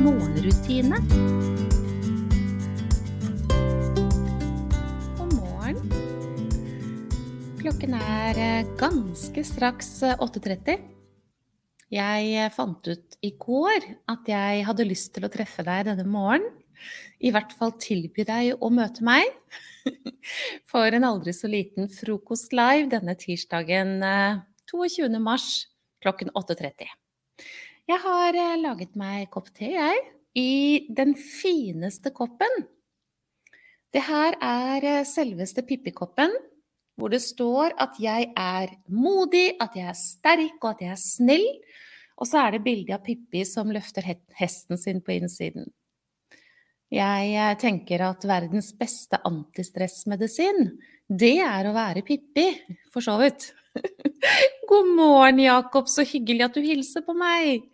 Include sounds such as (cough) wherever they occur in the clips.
morgenrutine. God morgen. Klokken er eh, ganske straks 8.30. Eh, jeg eh, fant ut i går at jeg hadde lyst til å treffe deg denne morgenen. I hvert fall tilby deg å møte meg (laughs) for en aldri så liten frokost live denne tirsdagen 22. mars klokken 8.30. Jeg har eh, laget meg kopp te, jeg. I den fineste koppen. Det her er eh, selveste Pippi-koppen, hvor det står at jeg er modig, at jeg er sterk og at jeg er snill. Og så er det bilde av Pippi som løfter hesten sin på innsiden. Jeg eh, tenker at verdens beste antistressmedisin, det er å være Pippi, for så vidt. God morgen, Jakob. Så hyggelig at du hilser på meg.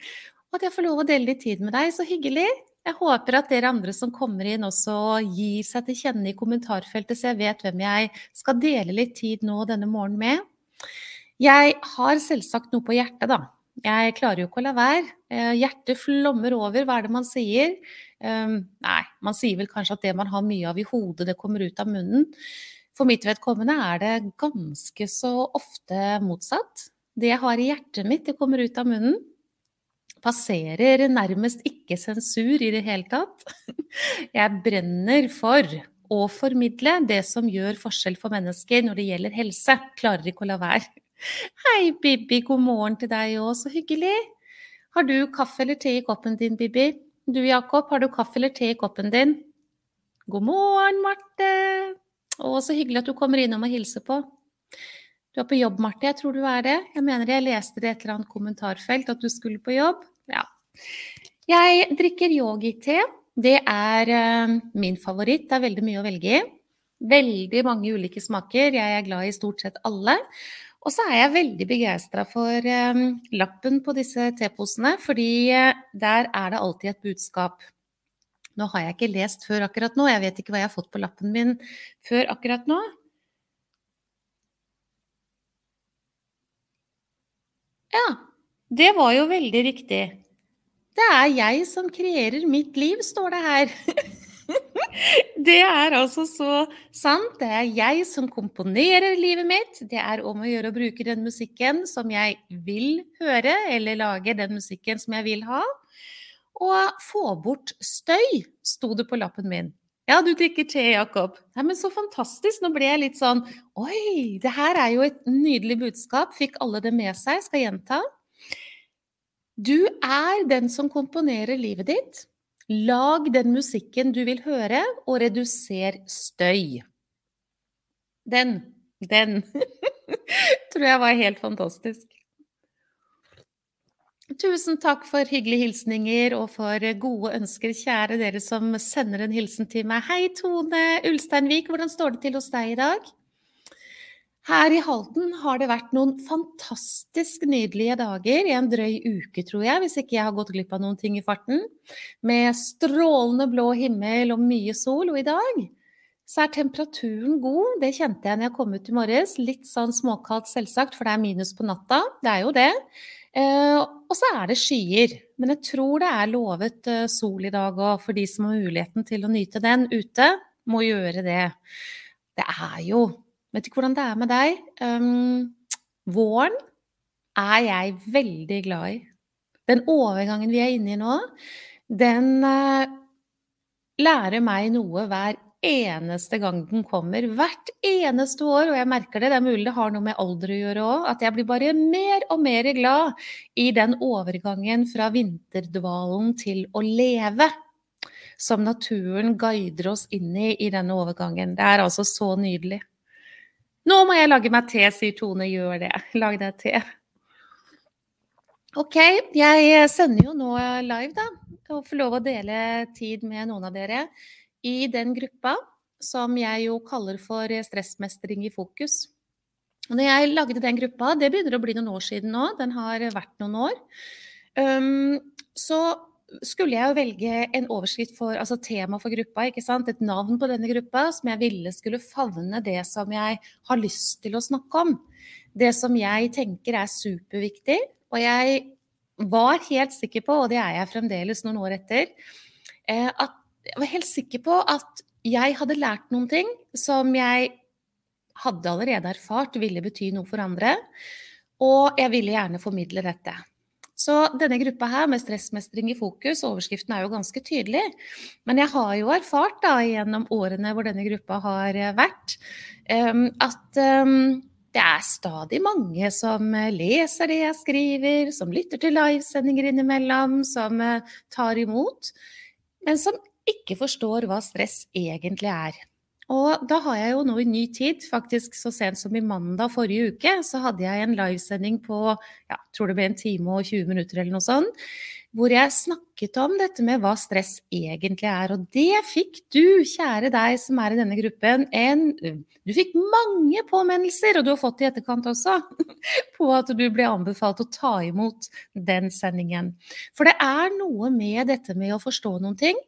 Og at jeg får lov å dele litt tid med deg. Så hyggelig. Jeg håper at dere andre som kommer inn, også gir seg til kjenne i kommentarfeltet, så jeg vet hvem jeg skal dele litt tid nå denne morgenen med. Jeg har selvsagt noe på hjertet, da. Jeg klarer jo ikke å la være. Eh, hjertet flommer over. Hva er det man sier? Um, nei, man sier vel kanskje at det man har mye av i hodet, det kommer ut av munnen. For mitt vedkommende er det ganske så ofte motsatt. Det jeg har i hjertet mitt, det kommer ut av munnen. Passerer nærmest ikke sensur i det hele tatt. (laughs) Jeg brenner for å formidle det som gjør forskjell for mennesker når det gjelder helse. Klarer ikke å la være. (laughs) Hei, Bibi, god morgen til deg òg, så hyggelig. Har du kaffe eller te i koppen din, Bibi? Du, Jakob, har du kaffe eller te i koppen din? God morgen, Marte. Å, så hyggelig at du kommer innom og hilser på. Du er på jobb, Marte. Jeg tror du er det. Jeg mener jeg leste det i et eller annet kommentarfelt at du skulle på jobb. Ja. Jeg drikker yogi-te. Det er uh, min favoritt. Det er veldig mye å velge i. Veldig mange ulike smaker. Jeg er glad i stort sett alle. Og så er jeg veldig begeistra for um, lappen på disse teposene, fordi uh, der er det alltid et budskap. Nå har jeg ikke lest før akkurat nå, jeg vet ikke hva jeg har fått på lappen min før akkurat nå. Ja, det var jo veldig riktig. Det er jeg som kreerer mitt liv, står det her. (laughs) det er altså så sant. Det er jeg som komponerer livet mitt. Det er om å gjøre å bruke den musikken som jeg vil høre, eller lage den musikken som jeg vil ha. Og få bort støy, sto det på lappen min. Ja, du drikker te, Jakob. Nei, men så fantastisk. Nå ble jeg litt sånn Oi, det her er jo et nydelig budskap. Fikk alle det med seg? Skal gjenta. Du er den som komponerer livet ditt. Lag den musikken du vil høre, og reduser støy. Den, den (laughs) tror jeg var helt fantastisk. Tusen takk for hyggelige hilsninger og for gode ønsker, kjære dere som sender en hilsen til meg. Hei, Tone Ulsteinvik, hvordan står det til hos deg i dag? Her i Halden har det vært noen fantastisk nydelige dager i en drøy uke, tror jeg, hvis ikke jeg har gått glipp av noen ting i farten. Med strålende blå himmel og mye sol. Og i dag så er temperaturen god. Det kjente jeg når jeg kom ut i morges. Litt sånn småkaldt selvsagt, for det er minus på natta. Det er jo det. Eh, og så er det skyer. Men jeg tror det er lovet eh, sol i dag, og for de som har muligheten til å nyte den ute, må gjøre det. Det er jo Vet ikke hvordan det er med deg. Um, våren er jeg veldig glad i. Den overgangen vi er inne i nå, den uh, lærer meg noe hver eneste gang den kommer. Hvert eneste år, og jeg merker det, det er mulig det har noe med alder å gjøre òg, at jeg blir bare mer og mer glad i den overgangen fra vinterdvalen til å leve. Som naturen guider oss inn i i denne overgangen. Det er altså så nydelig. Nå må jeg lage meg te, sier Tone. Gjør det. (laughs) Lag deg te. Ok, jeg sender jo nå live, da. Og får lov å dele tid med noen av dere i den gruppa som jeg jo kaller for stressmestring i fokus. Og når jeg lagde den gruppa, det begynner å bli noen år siden nå, den har vært noen år, um, så skulle jeg jo velge en overskrift for, altså tema for gruppa, ikke sant? et navn på denne gruppa som jeg ville skulle favne det som jeg har lyst til å snakke om. Det som jeg tenker er superviktig. Og jeg var helt sikker på, og det er jeg fremdeles noen år etter, eh, at jeg var helt sikker på at jeg hadde lært noen ting som jeg hadde allerede erfart ville bety noe for andre. Og jeg ville gjerne formidle dette. Så denne gruppa her med stressmestring i fokus, overskriften er jo ganske tydelig. Men jeg har jo erfart da gjennom årene hvor denne gruppa har vært, ehm, at ehm, det er stadig mange som eh, leser det jeg skriver, som lytter til livesendinger innimellom, som eh, tar imot, men som ikke forstår hva stress egentlig er. Og da har jeg jo nå i ny tid, faktisk så sent som i mandag forrige uke, så hadde jeg en livesending på ja, tror det ble en time og 20 minutter eller noe sånt, hvor jeg snakket om dette med hva stress egentlig er. Og det fikk du, kjære deg som er i denne gruppen, en Du fikk mange påminnelser, og du har fått i etterkant også, (laughs) på at du ble anbefalt å ta imot den sendingen. For det er noe med dette med å forstå noen ting.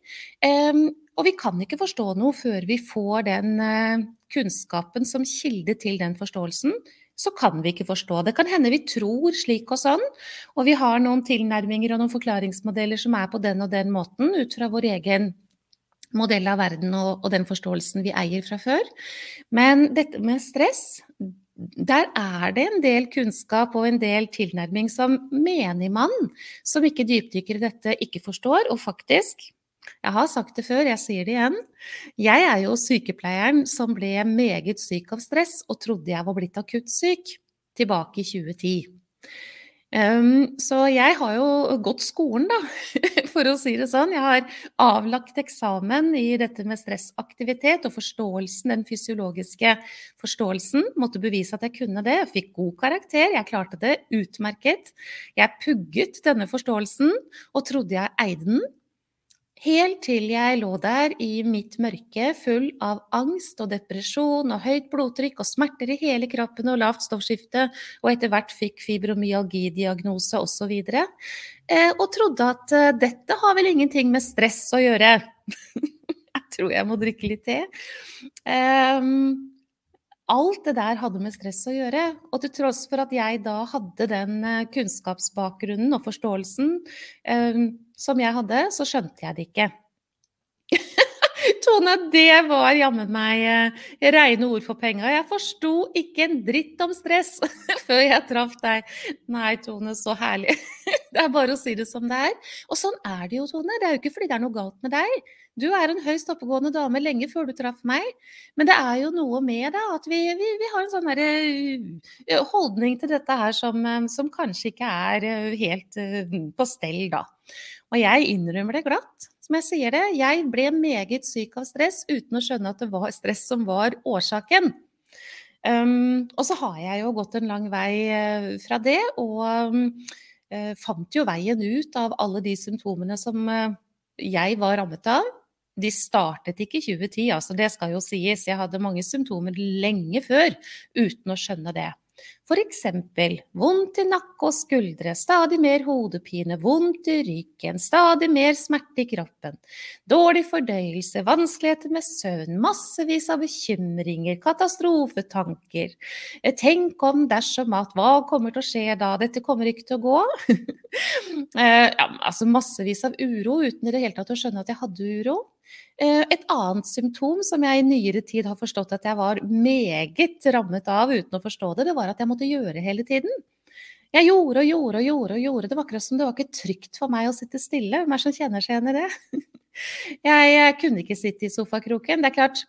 Um, og vi kan ikke forstå noe før vi får den uh, kunnskapen som kilde til den forståelsen så kan vi ikke forstå. Det kan hende vi tror slik og sånn, og vi har noen tilnærminger og noen forklaringsmodeller som er på den og den måten, ut fra vår egen modell av verden og, og den forståelsen vi eier fra før. Men dette med stress, der er det en del kunnskap og en del tilnærming som menigmann, som ikke dypdykker i dette, ikke forstår, og faktisk jeg har sagt det før, jeg sier det igjen. Jeg er jo sykepleieren som ble meget syk av stress og trodde jeg var blitt akuttsyk tilbake i 2010. Um, så jeg har jo gått skolen, da, (laughs) for å si det sånn. Jeg har avlagt eksamen i dette med stressaktivitet og forståelsen, den fysiologiske forståelsen. Måtte bevise at jeg kunne det. Jeg fikk god karakter, jeg klarte det utmerket. Jeg pugget denne forståelsen og trodde jeg eide den. Helt til jeg lå der i mitt mørke, full av angst og depresjon og høyt blodtrykk og smerter i hele kroppen og lavt stoffskifte, og etter hvert fikk fibromyalgidiagnose osv. Eh, og trodde at eh, dette har vel ingenting med stress å gjøre. (laughs) jeg tror jeg må drikke litt te. Um, alt det der hadde med stress å gjøre. Og til tross for at jeg da hadde den eh, kunnskapsbakgrunnen og forståelsen eh, som jeg hadde, så skjønte jeg det ikke. (laughs) Tone, det var jammen meg eh, reine ord for penga. Jeg forsto ikke en dritt om stress (laughs) før jeg traff deg. Nei, Tone, så herlig. (laughs) (laughs) Det er bare å si det som det er. Og sånn er det jo, Tone. Det er jo ikke fordi det er noe galt med deg. Du er en høyst oppegående dame lenge før du traff meg. Men det er jo noe med det at vi, vi, vi har en sånn uh, holdning til dette her som, uh, som kanskje ikke er helt på stell, da. Og jeg innrømmer det glatt. Som jeg sier det, jeg ble meget syk av stress uten å skjønne at det var stress som var årsaken. Um, og så har jeg jo gått en lang vei fra det, og um, fant jo veien ut av alle de symptomene som jeg var rammet av de startet ikke i 2010, altså det skal jo sies. Jeg hadde mange symptomer lenge før uten å skjønne det. F.eks. vondt i nakke og skuldre, stadig mer hodepine, vondt i ryggen, stadig mer smerte i kroppen, dårlig fordøyelse, vanskeligheter med søvn, massevis av bekymringer, katastrofetanker. Tenk om, dersom at, hva kommer til å skje da, dette kommer ikke til å gå. (laughs) Eh, ja, altså massevis av uro uten i det hele tatt å skjønne at jeg hadde uro. Eh, et annet symptom som jeg i nyere tid har forstått at jeg var meget rammet av uten å forstå det, det var at jeg måtte gjøre hele tiden. Jeg gjorde og gjorde og gjorde. og gjorde. Det var akkurat som det var ikke trygt for meg å sitte stille. Hvem er som kjenner seg igjen i det? (laughs) Jeg kunne ikke sitte i sofakroken. Det er klart,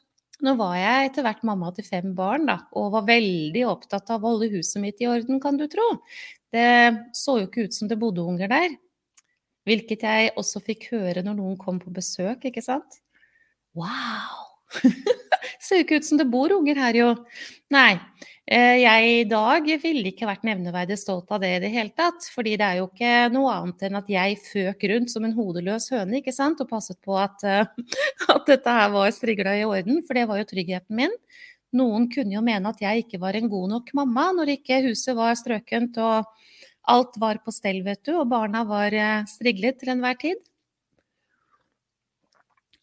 nå var jeg etter hvert mamma til fem barn, da, og var veldig opptatt av å holde huset mitt i orden, kan du tro. Det så jo ikke ut som det bodde unger der. Hvilket jeg også fikk høre når noen kom på besøk, ikke sant. Wow! (laughs) Ser jo ikke ut som det bor unger her, jo. Nei. Eh, jeg i dag ville ikke vært nevneverdig stolt av det i det hele tatt. Fordi det er jo ikke noe annet enn at jeg føk rundt som en hodeløs høne ikke sant? og passet på at, eh, (laughs) at dette her var strigla i orden, for det var jo tryggheten min. Noen kunne jo mene at jeg ikke var en god nok mamma når ikke huset var strøkent og alt var på stell, vet du, og barna var eh, striglet til enhver tid.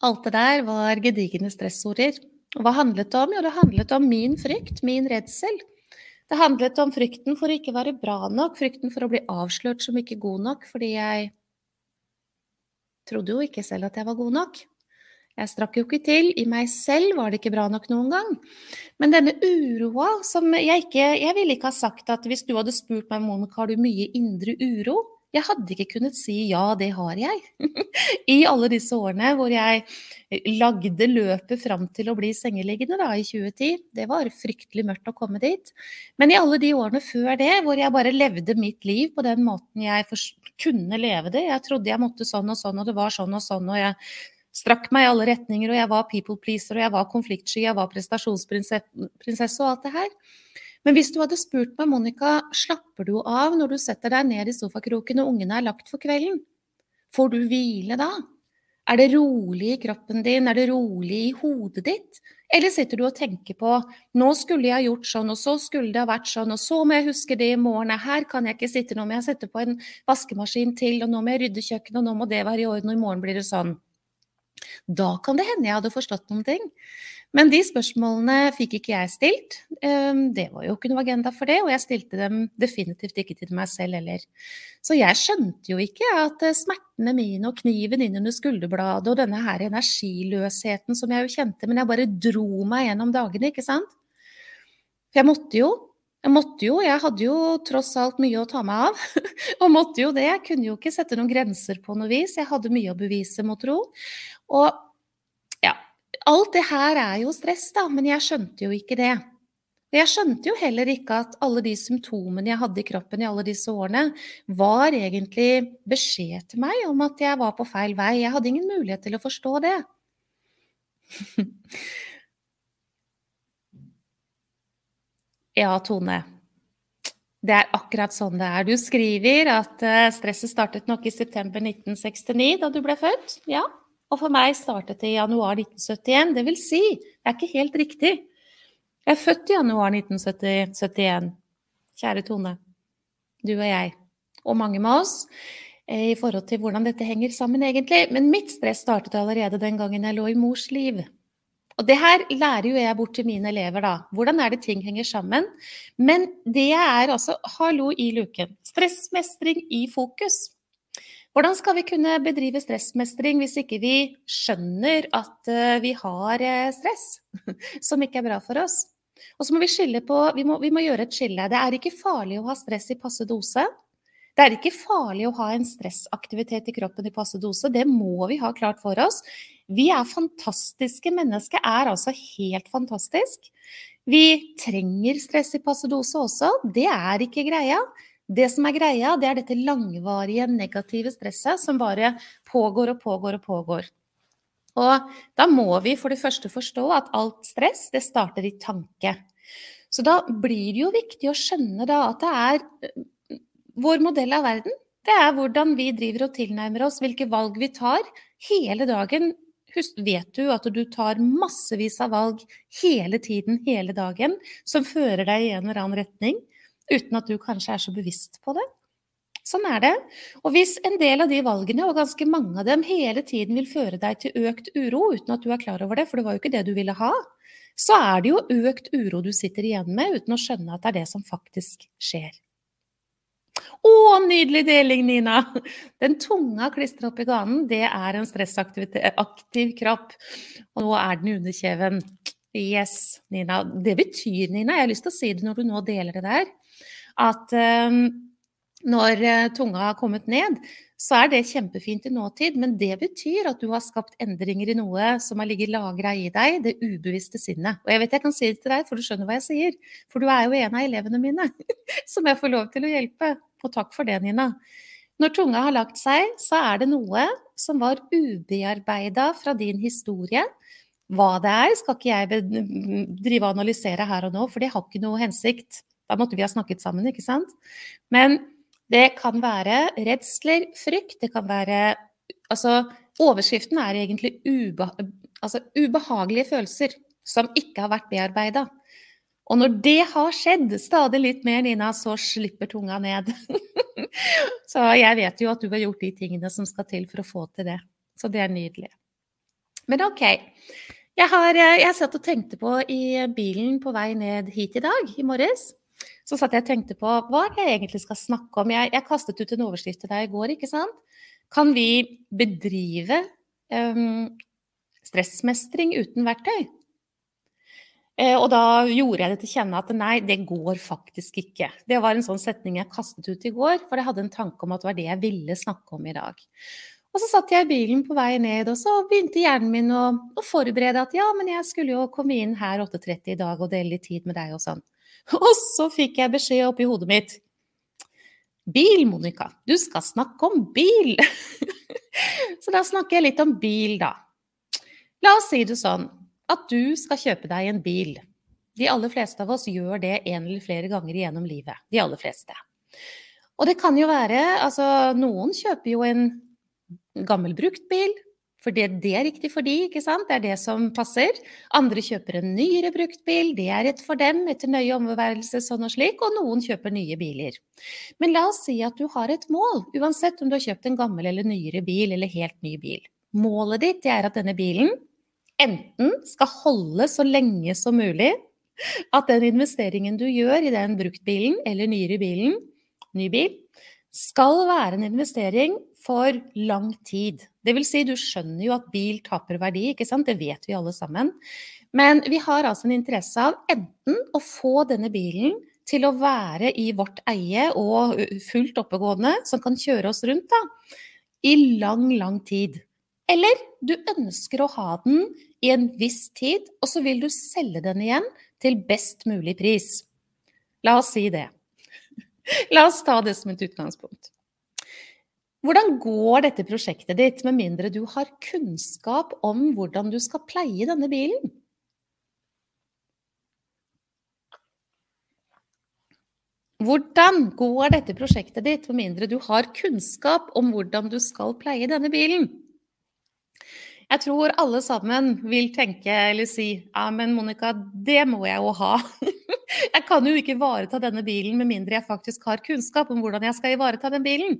Alt det der var gedigne stressorder. Og hva handlet det om? Jo, det handlet om min frykt, min redsel. Det handlet om frykten for å ikke være bra nok, frykten for å bli avslørt som ikke god nok, fordi jeg trodde jo ikke selv at jeg var god nok. Jeg strakk jo ikke til. I meg selv var det ikke bra nok noen gang. Men denne uroa som jeg ikke Jeg ville ikke ha sagt at hvis du hadde spurt meg, Monica, har du mye indre uro? Jeg hadde ikke kunnet si ja, det har jeg. (laughs) I alle disse årene hvor jeg lagde løpet fram til å bli sengeliggende da, i 2010. Det var fryktelig mørkt å komme dit. Men i alle de årene før det, hvor jeg bare levde mitt liv på den måten jeg kunne leve det Jeg trodde jeg måtte sånn og sånn, og det var sånn og sånn, og jeg strakk meg i alle retninger, og jeg var people pleaser, og jeg var konfliktsky, jeg var prestasjonsprinsesse og alt det her. Men hvis du hadde spurt meg, Monica, slapper du av når du setter deg ned i sofakroken og ungene er lagt for kvelden? Får du hvile da? Er det rolig i kroppen din, er det rolig i hodet ditt? Eller sitter du og tenker på nå skulle jeg gjort sånn, og så skulle det ha vært sånn, og så må jeg huske det i morgen, her kan jeg ikke sitte, nå må jeg sette på en vaskemaskin til, og nå må jeg rydde kjøkkenet, og nå må det være i orden, og i morgen blir det sånn. Da kan det hende jeg hadde forstått noen ting. Men de spørsmålene fikk ikke jeg stilt. Ehm, det var jo ikke noe agenda for det, og jeg stilte dem definitivt ikke til meg selv heller. Så jeg skjønte jo ikke at eh, smertene mine og kniven inn under skulderbladet og denne her energiløsheten som jeg jo kjente, men jeg bare dro meg gjennom dagene, ikke sant? For jeg måtte jo. Jeg måtte jo, jeg hadde jo tross alt mye å ta meg av. (laughs) og måtte jo det. Jeg kunne jo ikke sette noen grenser på noe vis. Jeg hadde mye å bevise, mot tro. Og ja, alt det her er jo stress, da, men jeg skjønte jo ikke det. Og jeg skjønte jo heller ikke at alle de symptomene jeg hadde i kroppen i alle disse årene, var egentlig beskjed til meg om at jeg var på feil vei. Jeg hadde ingen mulighet til å forstå det. (laughs) ja, Tone. Det er akkurat sånn det er. Du skriver at eh, stresset startet nok i september 1969, da du ble født. Ja, og for meg startet det i januar 1971. Det vil si, det er ikke helt riktig. Jeg er født i januar 1971. Kjære Tone. Du og jeg. Og mange med oss. Eh, I forhold til hvordan dette henger sammen, egentlig. Men mitt stress startet allerede den gangen jeg lå i mors liv. Og det her lærer jo jeg bort til mine elever, da. Hvordan er det ting henger sammen? Men det er altså Hallo i luken. Stressmestring i fokus. Hvordan skal vi kunne bedrive stressmestring hvis ikke vi skjønner at eh, vi har eh, stress (laughs) som ikke er bra for oss? Og så må vi skille på vi må, vi må gjøre et skille. Det er ikke farlig å ha stress i passe dose. Det er ikke farlig å ha en stressaktivitet i kroppen i passe dose. Det må vi ha klart for oss. Vi er fantastiske. Mennesket er altså helt fantastisk. Vi trenger stress i passe dose også. Det er ikke greia. Det som er greia, det er dette langvarige negative stresset som bare pågår og pågår og pågår. Og da må vi for det første forstå at alt stress, det starter i tanke. Så da blir det jo viktig å skjønne da at det er eh, vår modell av verden. Det er hvordan vi driver og tilnærmer oss, hvilke valg vi tar hele dagen. Husk, vet du at du tar massevis av valg hele tiden, hele dagen, som fører deg i en eller annen retning? Uten at du kanskje er så bevisst på det. Sånn er det. Og hvis en del av de valgene, og ganske mange av dem, hele tiden vil føre deg til økt uro uten at du er klar over det, for det var jo ikke det du ville ha, så er det jo økt uro du sitter igjen med uten å skjønne at det er det som faktisk skjer. Å, nydelig deling, Nina! Den tunga klistra opp i ganen, det er en stressaktiv kropp. Og nå er den under kjeven. Yes, Nina. Det betyr, Nina, jeg har lyst til å si det når du nå deler det der, at um, når uh, tunga har kommet ned, så er det kjempefint i nåtid, men det betyr at du har skapt endringer i noe som har ligget lagra i deg, det ubevisste sinnet. Og jeg vet jeg kan si det til deg, for du skjønner hva jeg sier. For du er jo en av elevene mine (laughs) som jeg får lov til å hjelpe. Og takk for det, Nina. Når tunga har lagt seg, så er det noe som var ubearbeida fra din historie, Hva det er, skal ikke jeg drive og analysere her og nå, for det har ikke noe hensikt. Da måtte vi ha snakket sammen, ikke sant? Men det kan være redsler, frykt, det kan være Altså, overskriften er egentlig ube, altså, ubehagelige følelser som ikke har vært bearbeida. Og når det har skjedd, stadig litt mer, Nina, så slipper tunga ned. (laughs) så jeg vet jo at du har gjort de tingene som skal til for å få til det. Så det er nydelig. Men OK. Jeg har eh, jeg satt og tenkte på i bilen på vei ned hit i dag, i morges. Så satt jeg og tenkte på hva jeg egentlig skal snakke om. Jeg, jeg kastet ut en overskrift til deg i går, ikke sant. Kan vi bedrive um, stressmestring uten verktøy? Eh, og da gjorde jeg det til kjenne at nei, det går faktisk ikke. Det var en sånn setning jeg kastet ut i går, for jeg hadde en tanke om at det var det jeg ville snakke om i dag. Og så satt jeg i bilen på vei ned, og så begynte hjernen min å, å forberede at ja, men jeg skulle jo komme inn her 8.30 i dag og dele litt tid med deg og sånn. Og så fikk jeg beskjed oppi hodet mitt. Bil, Monica. Du skal snakke om bil. (laughs) så da snakker jeg litt om bil, da. La oss si det sånn at du skal kjøpe deg en bil. De aller fleste av oss gjør det en eller flere ganger gjennom livet. De aller fleste. Og det kan jo være Altså, noen kjøper jo en gammel brukt bil, for det, det, er riktig for de, ikke sant? Det er det som passer. Andre kjøper en nyere brukt bil, det er rett for dem etter nøye omværelse sånn og slik, og noen kjøper nye biler. Men la oss si at du har et mål, uansett om du har kjøpt en gammel eller nyere bil eller helt ny bil. Målet ditt er at denne bilen enten skal holde så lenge som mulig, at den investeringen du gjør i den bruktbilen eller nyere bilen, ny bil, skal være en investering for lang tid. Det vil si, du skjønner jo at bil taper verdi, ikke sant? Det vet vi alle sammen. Men vi har altså en interesse av enten å få denne bilen til å være i vårt eie og fullt oppegående, som kan kjøre oss rundt da, i lang, lang tid. Eller du ønsker å ha den i en viss tid, og så vil du selge den igjen til best mulig pris. La oss si det. La oss ta det som et utgangspunkt. Hvordan går dette prosjektet ditt med mindre du har kunnskap om hvordan du skal pleie denne bilen? Hvordan går dette prosjektet ditt med mindre du har kunnskap om hvordan du skal pleie denne bilen? Jeg tror alle sammen vil tenke eller si ja, men Monica, det må jeg jo ha. (laughs) Jeg kan jo ikke ivareta denne bilen med mindre jeg faktisk har kunnskap om hvordan jeg skal ivareta den bilen.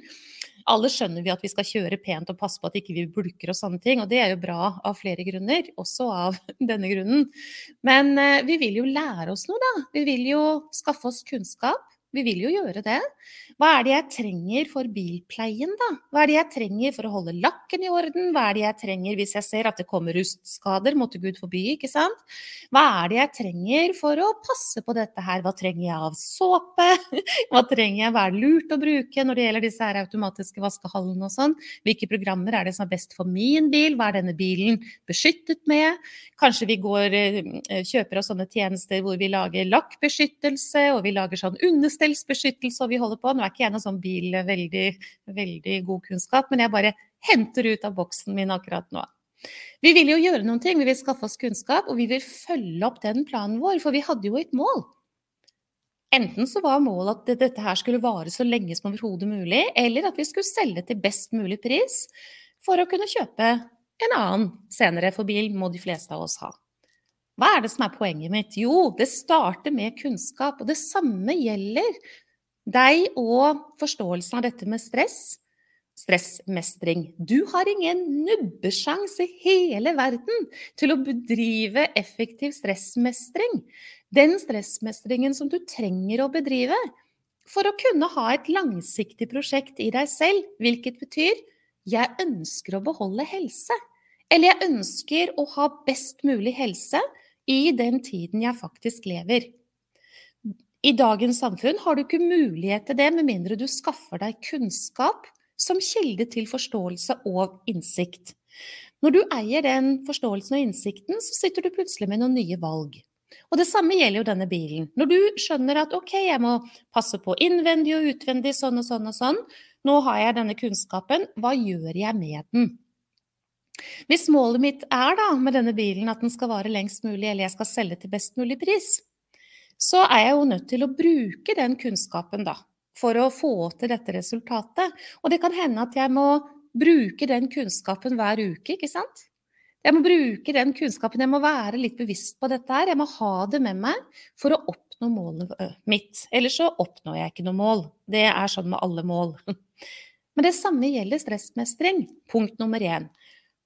Alle skjønner vi at vi skal kjøre pent og passe på at ikke vi ikke bulker og sånne ting, og det er jo bra av flere grunner, også av (laughs) denne grunnen. Men eh, vi vil jo lære oss noe, da. Vi vil jo skaffe oss kunnskap. Vi vil jo gjøre det. Hva er det jeg trenger for bilpleien, da? Hva er det jeg trenger for å holde lakken i orden? Hva er det jeg trenger hvis jeg ser at det kommer rustskader? Måtte Gud forby, ikke sant? Hva er det jeg trenger for å passe på dette her? Hva trenger jeg av såpe? (laughs) Hva trenger jeg? Hva er lurt å bruke når det gjelder disse her automatiske vaskehallene og sånn? Hvilke programmer er det som er best for min bil? Hva er denne bilen beskyttet med? Kanskje vi går, eh, kjøper oss sånne tjenester hvor vi lager lakkbeskyttelse, og vi lager sånn understellsbeskyttelse, og vi holder på. Nå er ikke jeg noe sånn bil veldig, veldig god kunnskap, men jeg bare henter ut av boksen min akkurat nå. Vi vil jo gjøre noen ting, vi vil skaffe oss kunnskap, og vi vil følge opp den planen vår, for vi hadde jo et mål. Enten så var målet at dette her skulle vare så lenge som overhodet mulig, eller at vi skulle selge til best mulig pris for å kunne kjøpe en annen senere, for bil må de fleste av oss ha. Hva er det som er poenget mitt? Jo, det starter med kunnskap. Og det samme gjelder deg og forståelsen av dette med stress. Stressmestring. Du har ingen nubbesjans i hele verden til å bedrive effektiv stressmestring. Den stressmestringen som du trenger å bedrive for å kunne ha et langsiktig prosjekt i deg selv, hvilket betyr jeg ønsker å beholde helse. Eller jeg ønsker å ha best mulig helse i den tiden jeg faktisk lever. I dagens samfunn har du ikke mulighet til det med mindre du skaffer deg kunnskap som kilde til forståelse og innsikt. Når du eier den forståelsen og innsikten, så sitter du plutselig med noen nye valg. Og det samme gjelder jo denne bilen. Når du skjønner at ok, jeg må passe på innvendig og utvendig, sånn og sånn og sånn, nå har jeg denne kunnskapen, hva gjør jeg med den? Hvis målet mitt er da med denne bilen at den skal vare lengst mulig, eller jeg skal selge til best mulig pris, så er jeg jo nødt til å bruke den kunnskapen da, for å få til dette resultatet. Og det kan hende at jeg må bruke den kunnskapen hver uke, ikke sant? Jeg må bruke den kunnskapen, jeg må være litt bevisst på dette her. Jeg må ha det med meg for å oppnå målet mitt. Ellers så oppnår jeg ikke noe mål. Det er sånn med alle mål. (laughs) Men det samme gjelder stressmestring. Punkt nummer én.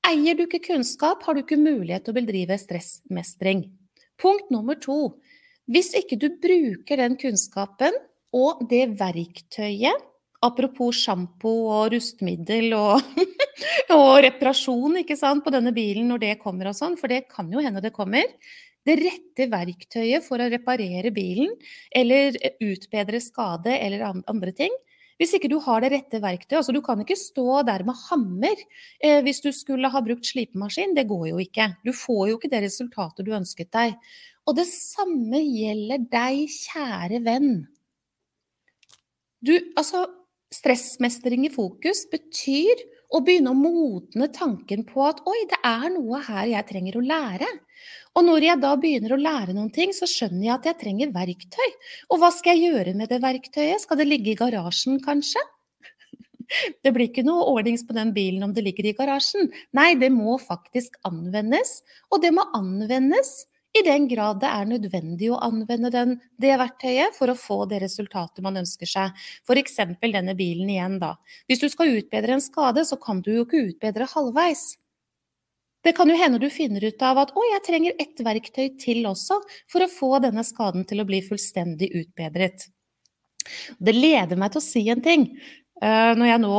Eier du ikke kunnskap, har du ikke mulighet til å bedrive stressmestring. Punkt nummer to. Hvis ikke du bruker den kunnskapen og det verktøyet Apropos sjampo og rustmiddel og, (laughs) og reparasjon ikke sant, på denne bilen når det kommer og sånn, for det kan jo hende det kommer. Det rette verktøyet for å reparere bilen eller utbedre skade eller andre ting. Hvis ikke du har det rette verktøyet, altså du kan ikke stå der med hammer eh, hvis du skulle ha brukt slipemaskin, det går jo ikke. Du får jo ikke det resultatet du ønsket deg. Og det samme gjelder deg, kjære venn. Du, altså, stressmestring i fokus betyr å begynne å modne tanken på at oi, det er noe her jeg trenger å lære. Og når jeg da begynner å lære noen ting, så skjønner jeg at jeg trenger verktøy. Og hva skal jeg gjøre med det verktøyet? Skal det ligge i garasjen, kanskje? (laughs) Det blir ikke noe ordnings på den bilen om det ligger i garasjen. Nei, det må faktisk anvendes. Og det må anvendes i den grad det er nødvendig å anvende den, det verktøyet for å få det resultatet man ønsker seg. F.eks. denne bilen igjen, da. Hvis du skal utbedre en skade, så kan du jo ikke utbedre halvveis. Det kan jo hende du finner ut av at 'å, jeg trenger ett verktøy til også' for å få denne skaden til å bli fullstendig utbedret. Det leder meg til å si en ting. Uh, når jeg nå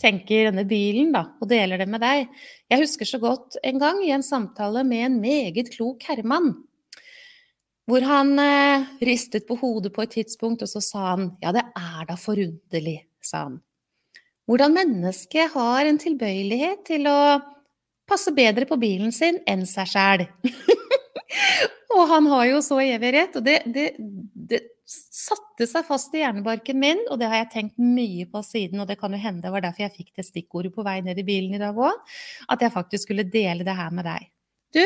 tenker denne bilen, da, og deler det med deg. Jeg husker så godt en gang i en samtale med en meget klok herremann, hvor han eh, ristet på hodet på et tidspunkt, og så sa han ja, det er da forunderlig, sa han. Hvordan mennesket har en tilbøyelighet til å passe bedre på bilen sin enn seg sjæl. (laughs) og han har jo så evig rett, og det, det, det satte seg fast i hjernebarken min, og det har jeg tenkt mye på siden. Og det kan jo hende det var derfor jeg fikk det stikkordet på vei ned i bilen i dag òg. At jeg faktisk skulle dele det her med deg. Du,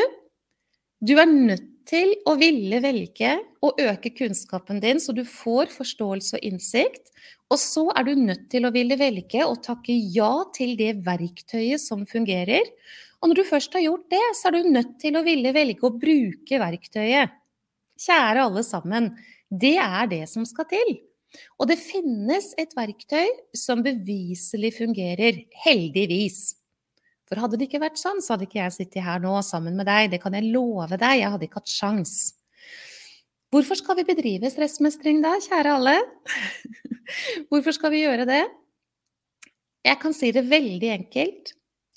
du er nødt til å ville velge å øke kunnskapen din, så du får forståelse og innsikt. Og så er du nødt til å ville velge å takke ja til det verktøyet som fungerer. Og når du først har gjort det, så er du nødt til å ville velge å bruke verktøyet. Kjære alle sammen. Det er det som skal til. Og det finnes et verktøy som beviselig fungerer, heldigvis. For hadde det ikke vært sånn, så hadde ikke jeg sittet her nå sammen med deg. Det kan jeg love deg, jeg hadde ikke hatt sjans. Hvorfor skal vi bedrive stressmestring da, kjære alle? (laughs) Hvorfor skal vi gjøre det? Jeg kan si det veldig enkelt.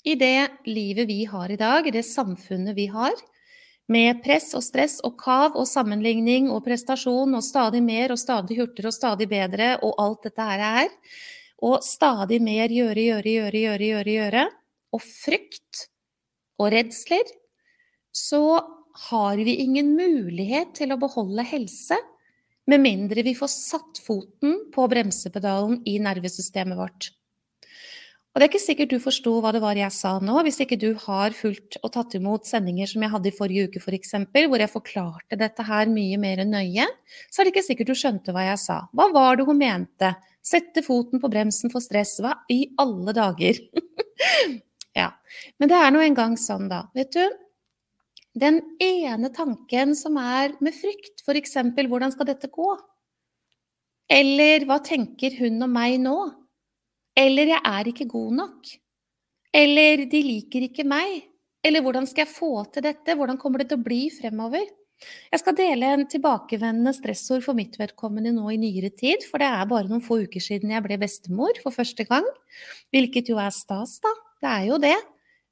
I det livet vi har i dag, i det samfunnet vi har, med press og stress og kav og sammenligning og prestasjon og stadig mer og stadig hurtigere og stadig bedre og alt dette her er. Og stadig mer gjøre, gjøre, gjøre, gjøre, gjøre, gjøre. Og frykt og redsler. Så har vi ingen mulighet til å beholde helse med mindre vi får satt foten på bremsepedalen i nervesystemet vårt. Og det er ikke sikkert du forsto hva det var jeg sa nå, hvis ikke du har fulgt og tatt imot sendinger som jeg hadde i forrige uke f.eks., for hvor jeg forklarte dette her mye mer nøye, så er det ikke sikkert du skjønte hva jeg sa. Hva var det hun mente? Sette foten på bremsen for stress. Hva i alle dager? (laughs) ja. Men det er nå engang sånn, da. Vet du, den ene tanken som er med frykt, f.eks. hvordan skal dette gå? Eller hva tenker hun om meg nå? Eller 'jeg er ikke god nok'. Eller 'de liker ikke meg'. Eller 'hvordan skal jeg få til dette'? Hvordan kommer det til å bli fremover? Jeg skal dele en tilbakevendende stressord for mitt vedkommende nå i nyere tid, for det er bare noen få uker siden jeg ble bestemor for første gang. Hvilket jo er stas, da. Det er jo det.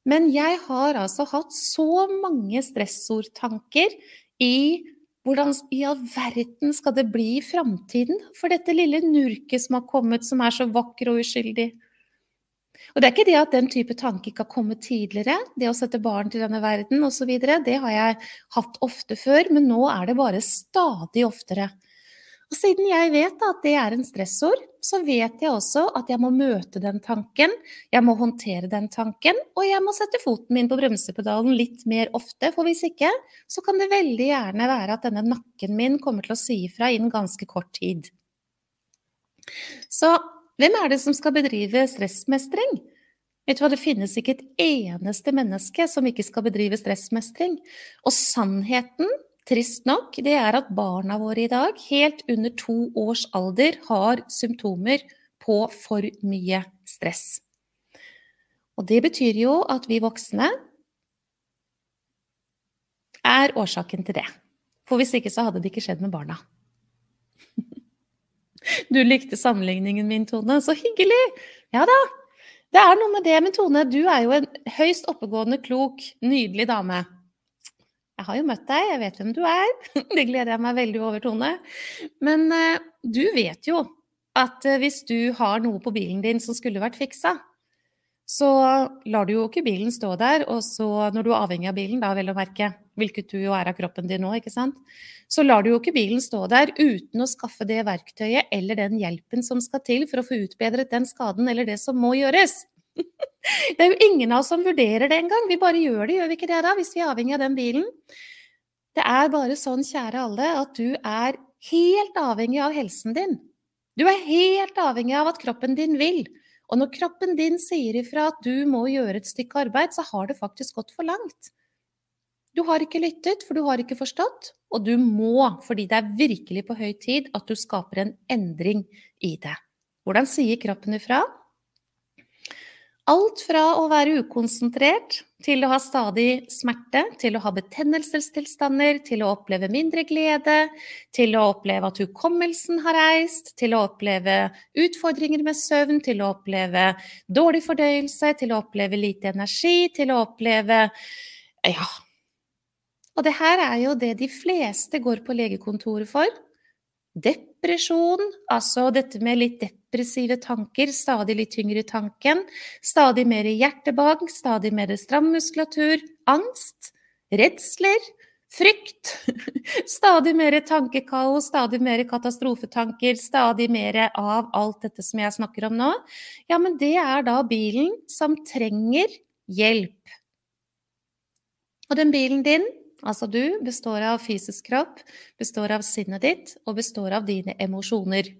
Men jeg har altså hatt så mange stressordtanker i hvordan i all verden skal det bli i framtiden for dette lille nurket som har kommet, som er så vakker og uskyldig? Og det er ikke det at den type tanke ikke har kommet tidligere, det å sette barn til denne verden osv., det har jeg hatt ofte før, men nå er det bare stadig oftere. Og siden jeg vet at det er en stressord, så vet jeg også at jeg må møte den tanken, jeg må håndtere den tanken, og jeg må sette foten min på bremsepedalen litt mer ofte, for hvis ikke, så kan det veldig gjerne være at denne nakken min kommer til å si ifra innen ganske kort tid. Så hvem er det som skal bedrive stressmestring? Vet du hva, Det finnes ikke et eneste menneske som ikke skal bedrive stressmestring. Og sannheten trist nok, det er at barna våre i dag, helt under to års alder, har symptomer på for mye stress. Og det betyr jo at vi voksne er årsaken til det. For hvis ikke så hadde det ikke skjedd med barna. (laughs) Du likte sammenligningen min, Tone. Så hyggelig! Ja da. Det er noe med det. Men Tone, du er jo en høyst oppegående, klok, nydelig dame. Jeg har jo møtt deg, jeg vet hvem du er. (laughs) Det gleder jeg meg veldig over, Tone. Men uh, du vet jo at uh, hvis du har noe på bilen din som skulle vært fiksa, så lar du jo ikke bilen stå der, og så, når du er avhengig av bilen, da vel å merke, hvilket du jo er av kroppen din nå, ikke sant, så lar du jo ikke bilen stå der uten å skaffe det verktøyet eller den hjelpen som skal til for å få utbedret den skaden eller det som må gjøres. Det er jo ingen av oss som vurderer det engang. Vi bare gjør det, gjør vi ikke det da, hvis vi er avhengig av den bilen? Det er bare sånn, kjære alle, at du er helt avhengig av helsen din. Du er helt avhengig av at kroppen din vil. Og når kroppen din sier ifra at du må gjøre et stykke arbeid, så har det faktisk gått for langt. Du har ikke lyttet, for du har ikke forstått, og du må, fordi det er virkelig på høy tid at du skaper en endring i det. Hvordan sier kroppen ifra? Alt fra å være ukonsentrert til å ha stadig smerte, til å ha betennelsestilstander, til å oppleve mindre glede, til å oppleve at hukommelsen har reist, til å oppleve utfordringer med søvn, til å oppleve dårlig fordøyelse, til å oppleve lite energi, til å oppleve ja. Og det her er jo det de fleste går på legekontoret for. Depresjon, altså dette med litt depressive tanker, stadig litt tyngre i tanken, stadig mer hjertebank, stadig mer stram muskulatur, angst, redsler, frykt, (laughs) stadig mer tankekaos, stadig mer katastrofetanker, stadig mer av alt dette som jeg snakker om nå, ja, men det er da bilen som trenger hjelp. Og den bilen din, Altså du består av fysisk kropp, består av sinnet ditt og består av dine emosjoner.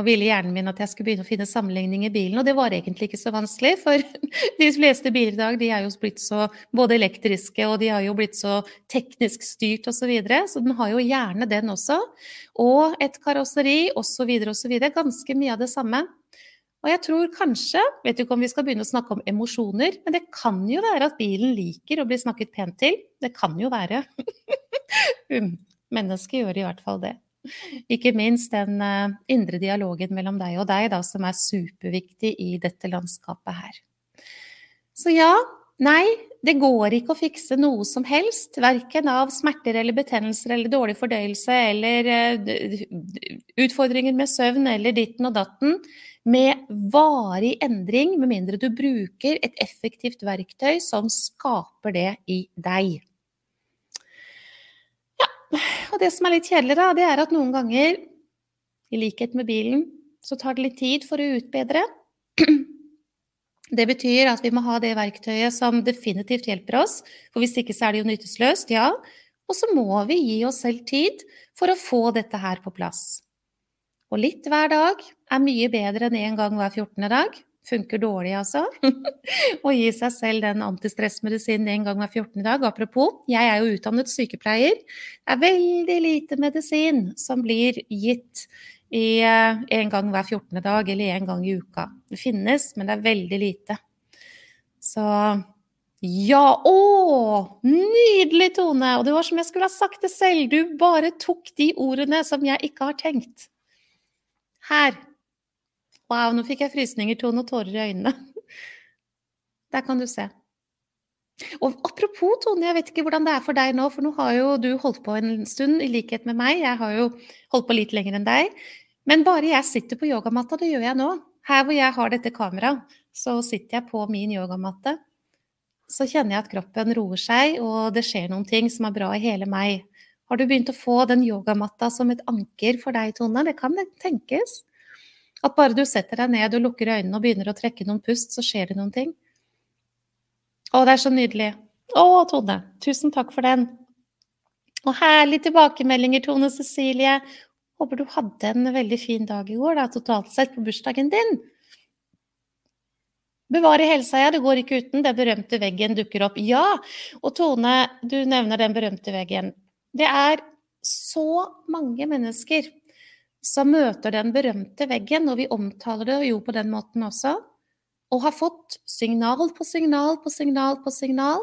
Og ville hjernen min at jeg skulle begynne å finne sammenligning i bilen, og det var egentlig ikke så vanskelig, for (laughs) de fleste biler i dag de er jo blitt så både elektriske, og de har jo blitt så teknisk styrt osv., så, videre, så den har jo gjerne den også. Og et karosseri osv. osv. Ganske mye av det samme. Og jeg tror kanskje, vet ikke om vi skal begynne å snakke om emosjoner, men det kan jo være at bilen liker å bli snakket pent til. Det kan jo være. (laughs) Um, mennesket gjør i hvert fall det. Ikke minst den uh, indre dialogen mellom deg og deg, da, som er superviktig i dette landskapet her. Så ja, nei, det går ikke å fikse noe som helst, verken av smerter eller betennelser eller dårlig fordøyelse eller uh, utfordringer med søvn eller ditten og datten med varig endring, med mindre du bruker et effektivt verktøy som skaper det i deg. Ja, og det som er litt kjedelig, da, det er at noen ganger, i likhet med bilen, så tar det litt tid for å utbedre. Det betyr at vi må ha det verktøyet som definitivt hjelper oss, for hvis ikke så er det jo nyttesløst, ja. Og så må vi gi oss selv tid for å få dette her på plass. Og litt hver dag er mye bedre enn én en gang hver 14. dag. Funker dårlig, altså. (laughs) Å gi seg selv den antistressmedisinen en gang hver 14. dag. Apropos, jeg er jo utdannet sykepleier. Det er veldig lite medisin som blir gitt i en gang hver 14. dag eller en gang i uka. Det finnes, men det er veldig lite. Så ja, å! Nydelig, Tone! Og det var som jeg skulle ha sagt det selv. Du bare tok de ordene som jeg ikke har tenkt. Her. Wow, nå fikk jeg frysninger, Tone, og tårer i øynene. (laughs) Der kan du se. Og apropos, Tone, jeg vet ikke hvordan det er for deg nå, for nå har jo du holdt på en stund, i likhet med meg. Jeg har jo holdt på litt lenger enn deg. Men bare jeg sitter på yogamatta, det gjør jeg nå. Her hvor jeg har dette kameraet, så sitter jeg på min yogamatte. Så kjenner jeg at kroppen roer seg, og det skjer noen ting som er bra i hele meg. Har du begynt å få den yogamatta som et anker for deg, Tone? Det kan tenkes. At bare du setter deg ned og lukker øynene og begynner å trekke noen pust, så skjer det noen ting. Å, det er så nydelig. Å, Tone, tusen takk for den. Og herlige tilbakemeldinger, Tone Cecilie. Håper du hadde en veldig fin dag i går, da, totalt sett, på bursdagen din. Bevare helsa, ja. Det går ikke uten. Den berømte veggen dukker opp. Ja! Og Tone, du nevner den berømte veggen. Det er så mange mennesker som møter den berømte veggen, og vi omtaler det jo på den måten også, og har fått signal på signal på signal på signal.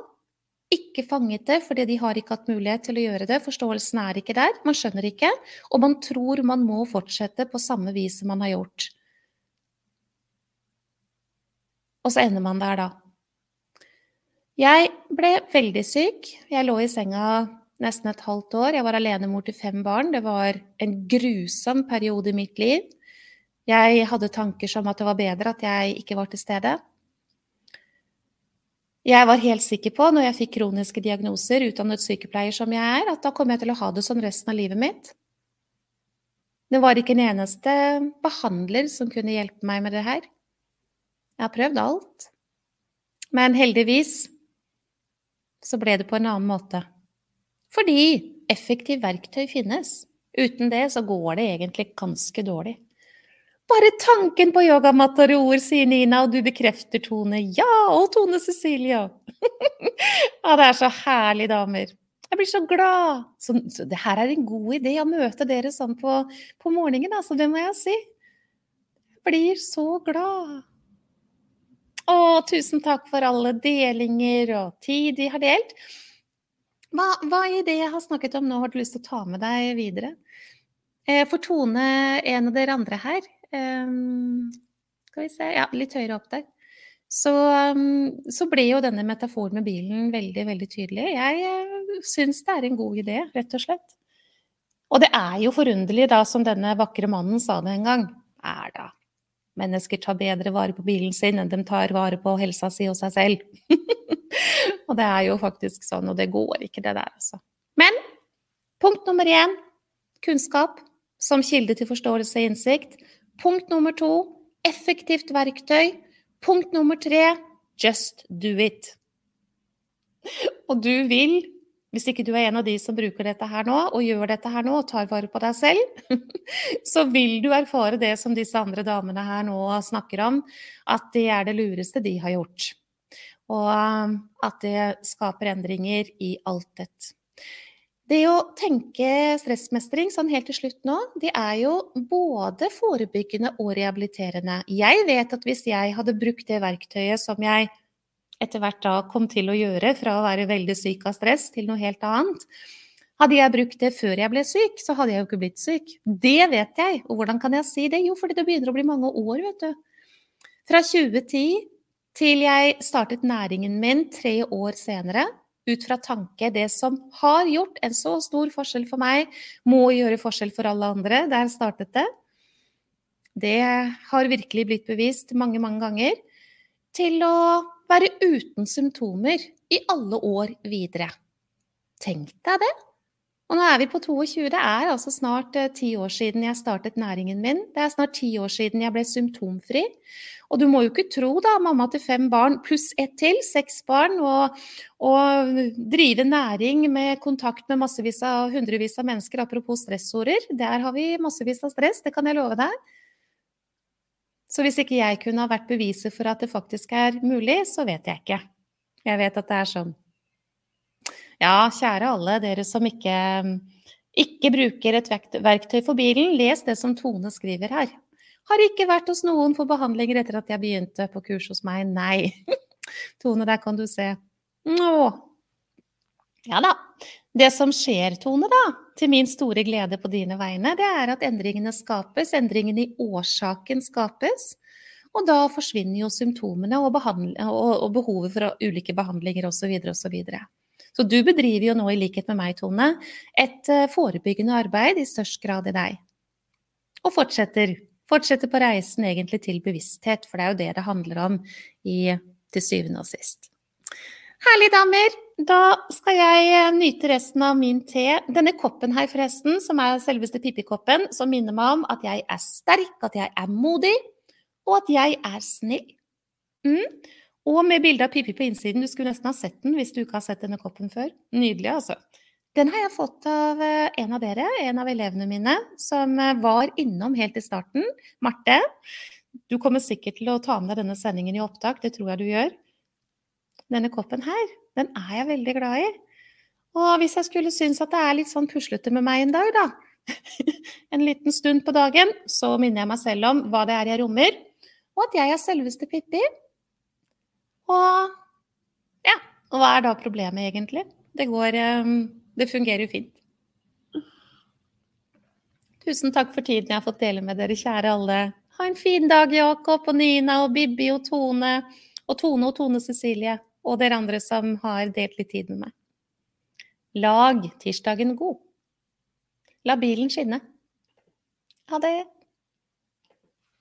Ikke fanget det, fordi de har ikke hatt mulighet til å gjøre det. Forståelsen er ikke der. Man skjønner ikke. Og man tror man må fortsette på samme vis som man har gjort. Og så ender man der, da. Jeg ble veldig syk. Jeg lå i senga nesten et halvt år. Jeg var alenemor til fem barn. Det var en grusom periode i mitt liv. Jeg hadde tanker som at det var bedre at jeg ikke var til stede. Jeg var helt sikker på, når jeg fikk kroniske diagnoser, utdannet sykepleier som jeg er, at da kom jeg til å ha det sånn resten av livet mitt. Det var ikke en eneste behandler som kunne hjelpe meg med det her. Jeg har prøvd alt. Men heldigvis så ble det på en annen måte. Fordi effektivt verktøy finnes. Uten det så går det egentlig ganske dårlig. Bare tanken på yogamatter og ord, sier Nina, og du bekrefter Tone. Ja, og Tone Cecilie. (laughs) ja, det er så herlig, damer. Jeg blir så glad. Så, så, det her er en god idé å møte dere sånn på, på morgenen, altså. Det må jeg si. Jeg blir så glad. Å, tusen takk for alle delinger og tid de har delt. Hva, hva, i det jeg har snakket om nå har du lyst til å ta med deg videre? Eh, for Tone, en av dere andre her um, Skal vi se Ja, litt høyere opp der. Så, um, så ble jo denne metaforen med bilen veldig, veldig tydelig. Jeg uh, syns det er en god idé, rett og slett. Og det er jo forunderlig, da, som denne vakre mannen sa det en gang. Er da mennesker tar bedre vare på bilen sin enn de tar vare på helsa si og seg selv. (laughs) (laughs) og det er jo faktisk sånn, og det går ikke, det der, altså. Men punkt nummer én kunnskap som kilde til forståelse og innsikt. Punkt nummer to effektivt verktøy. Punkt nummer tre just do it. Og du vil hvis ikke du er en av de som bruker dette her nå, og gjør dette her nå, og tar vare på deg selv, (laughs) så vil du erfare det som disse andre damene her nå snakker om, at det er det lureste de har gjort. Og um, at det skaper endringer i alt dette. Det å tenke stressmestring sånn helt til slutt nå, det er jo både forebyggende og rehabiliterende. Jeg vet at hvis jeg hadde brukt det verktøyet som jeg etter hvert da kom til å gjøre, fra å være veldig syk av stress til noe helt annet. Hadde jeg brukt det før jeg ble syk, så hadde jeg jo ikke blitt syk. Det vet jeg. Og hvordan kan jeg si det? Jo, fordi det begynner å bli mange år, vet du. Fra 2010 til jeg startet næringen min tre år senere, ut fra tanke det som har gjort en så stor forskjell for meg, må gjøre forskjell for alle andre. Der startet det. Det har virkelig blitt bevist mange, mange ganger. Til å være uten symptomer i alle år videre. Tenk deg det! Og nå er vi på 22. Det er altså snart eh, ti år siden jeg startet næringen min. Det er snart ti år siden jeg ble symptomfri. Og du må jo ikke tro, da, mamma til fem barn pluss ett til, seks barn, og, og, drive næring med kontakt med massevis av hundrevis av mennesker, apropos stressorder. Der har vi massevis av stress, det kan jeg love deg. Så hvis ikke jeg kunne ha vært beviset for at det faktisk er mulig, så vet jeg ikke. Jeg vet at det er sånn. Ja, kjære alle dere som ikke, ikke bruker et verktøy for bilen, les det som Tone skriver her. Har ikke vært hos noen for behandlinger etter at jeg begynte på kurs hos meg. Nei. (laughs) Tone, der kan du se. Nå. Ja da. Det som skjer, Tone, da, til min store glede på dine vegne, det er at endringene skapes, endringene i årsaken skapes. Og da forsvinner jo symptomene og, og, og behovet for ulike behandlinger osv. osv. Så, du bedriver jo nå, i likhet med meg, Tone, et eh, forebyggende arbeid i størst grad i deg. Og fortsetter. Fortsetter på reisen egentlig til bevissthet, for det er jo det det handler om i, til syvende og sist. Herlig, damer. Da skal jeg eh, nyte resten av min te. Denne koppen her, forresten, som er selveste Pippi-koppen, som minner meg om at jeg er sterk, at jeg er modig, og at jeg er snill. Mm. Og med bilde av Pippi på innsiden. Du skulle nesten ha sett den hvis du ikke har sett denne koppen før. Nydelig, altså. Den har jeg fått av eh, en av dere, en av elevene mine, som eh, var innom helt i starten. Marte. Du kommer sikkert til å ta med deg denne sendingen i opptak, det tror jeg du gjør denne koppen her, den er jeg veldig glad i. Og hvis jeg skulle synes at det er litt sånn puslete med meg en dag, da, (laughs) en liten stund på dagen, så minner jeg meg selv om hva det er jeg rommer, og at jeg er selveste Pippi. Og ja, og hva er da problemet egentlig? Det går ehm, Det fungerer jo fint. Tusen takk for tiden jeg har fått dele med dere, kjære alle. Ha en fin dag, Jakob og Nina og Bibi og Tone. Og Tone og Tone Cecilie og dere andre som har delt litt tid med meg. Lag tirsdagen god. La bilen skinne. Ha det.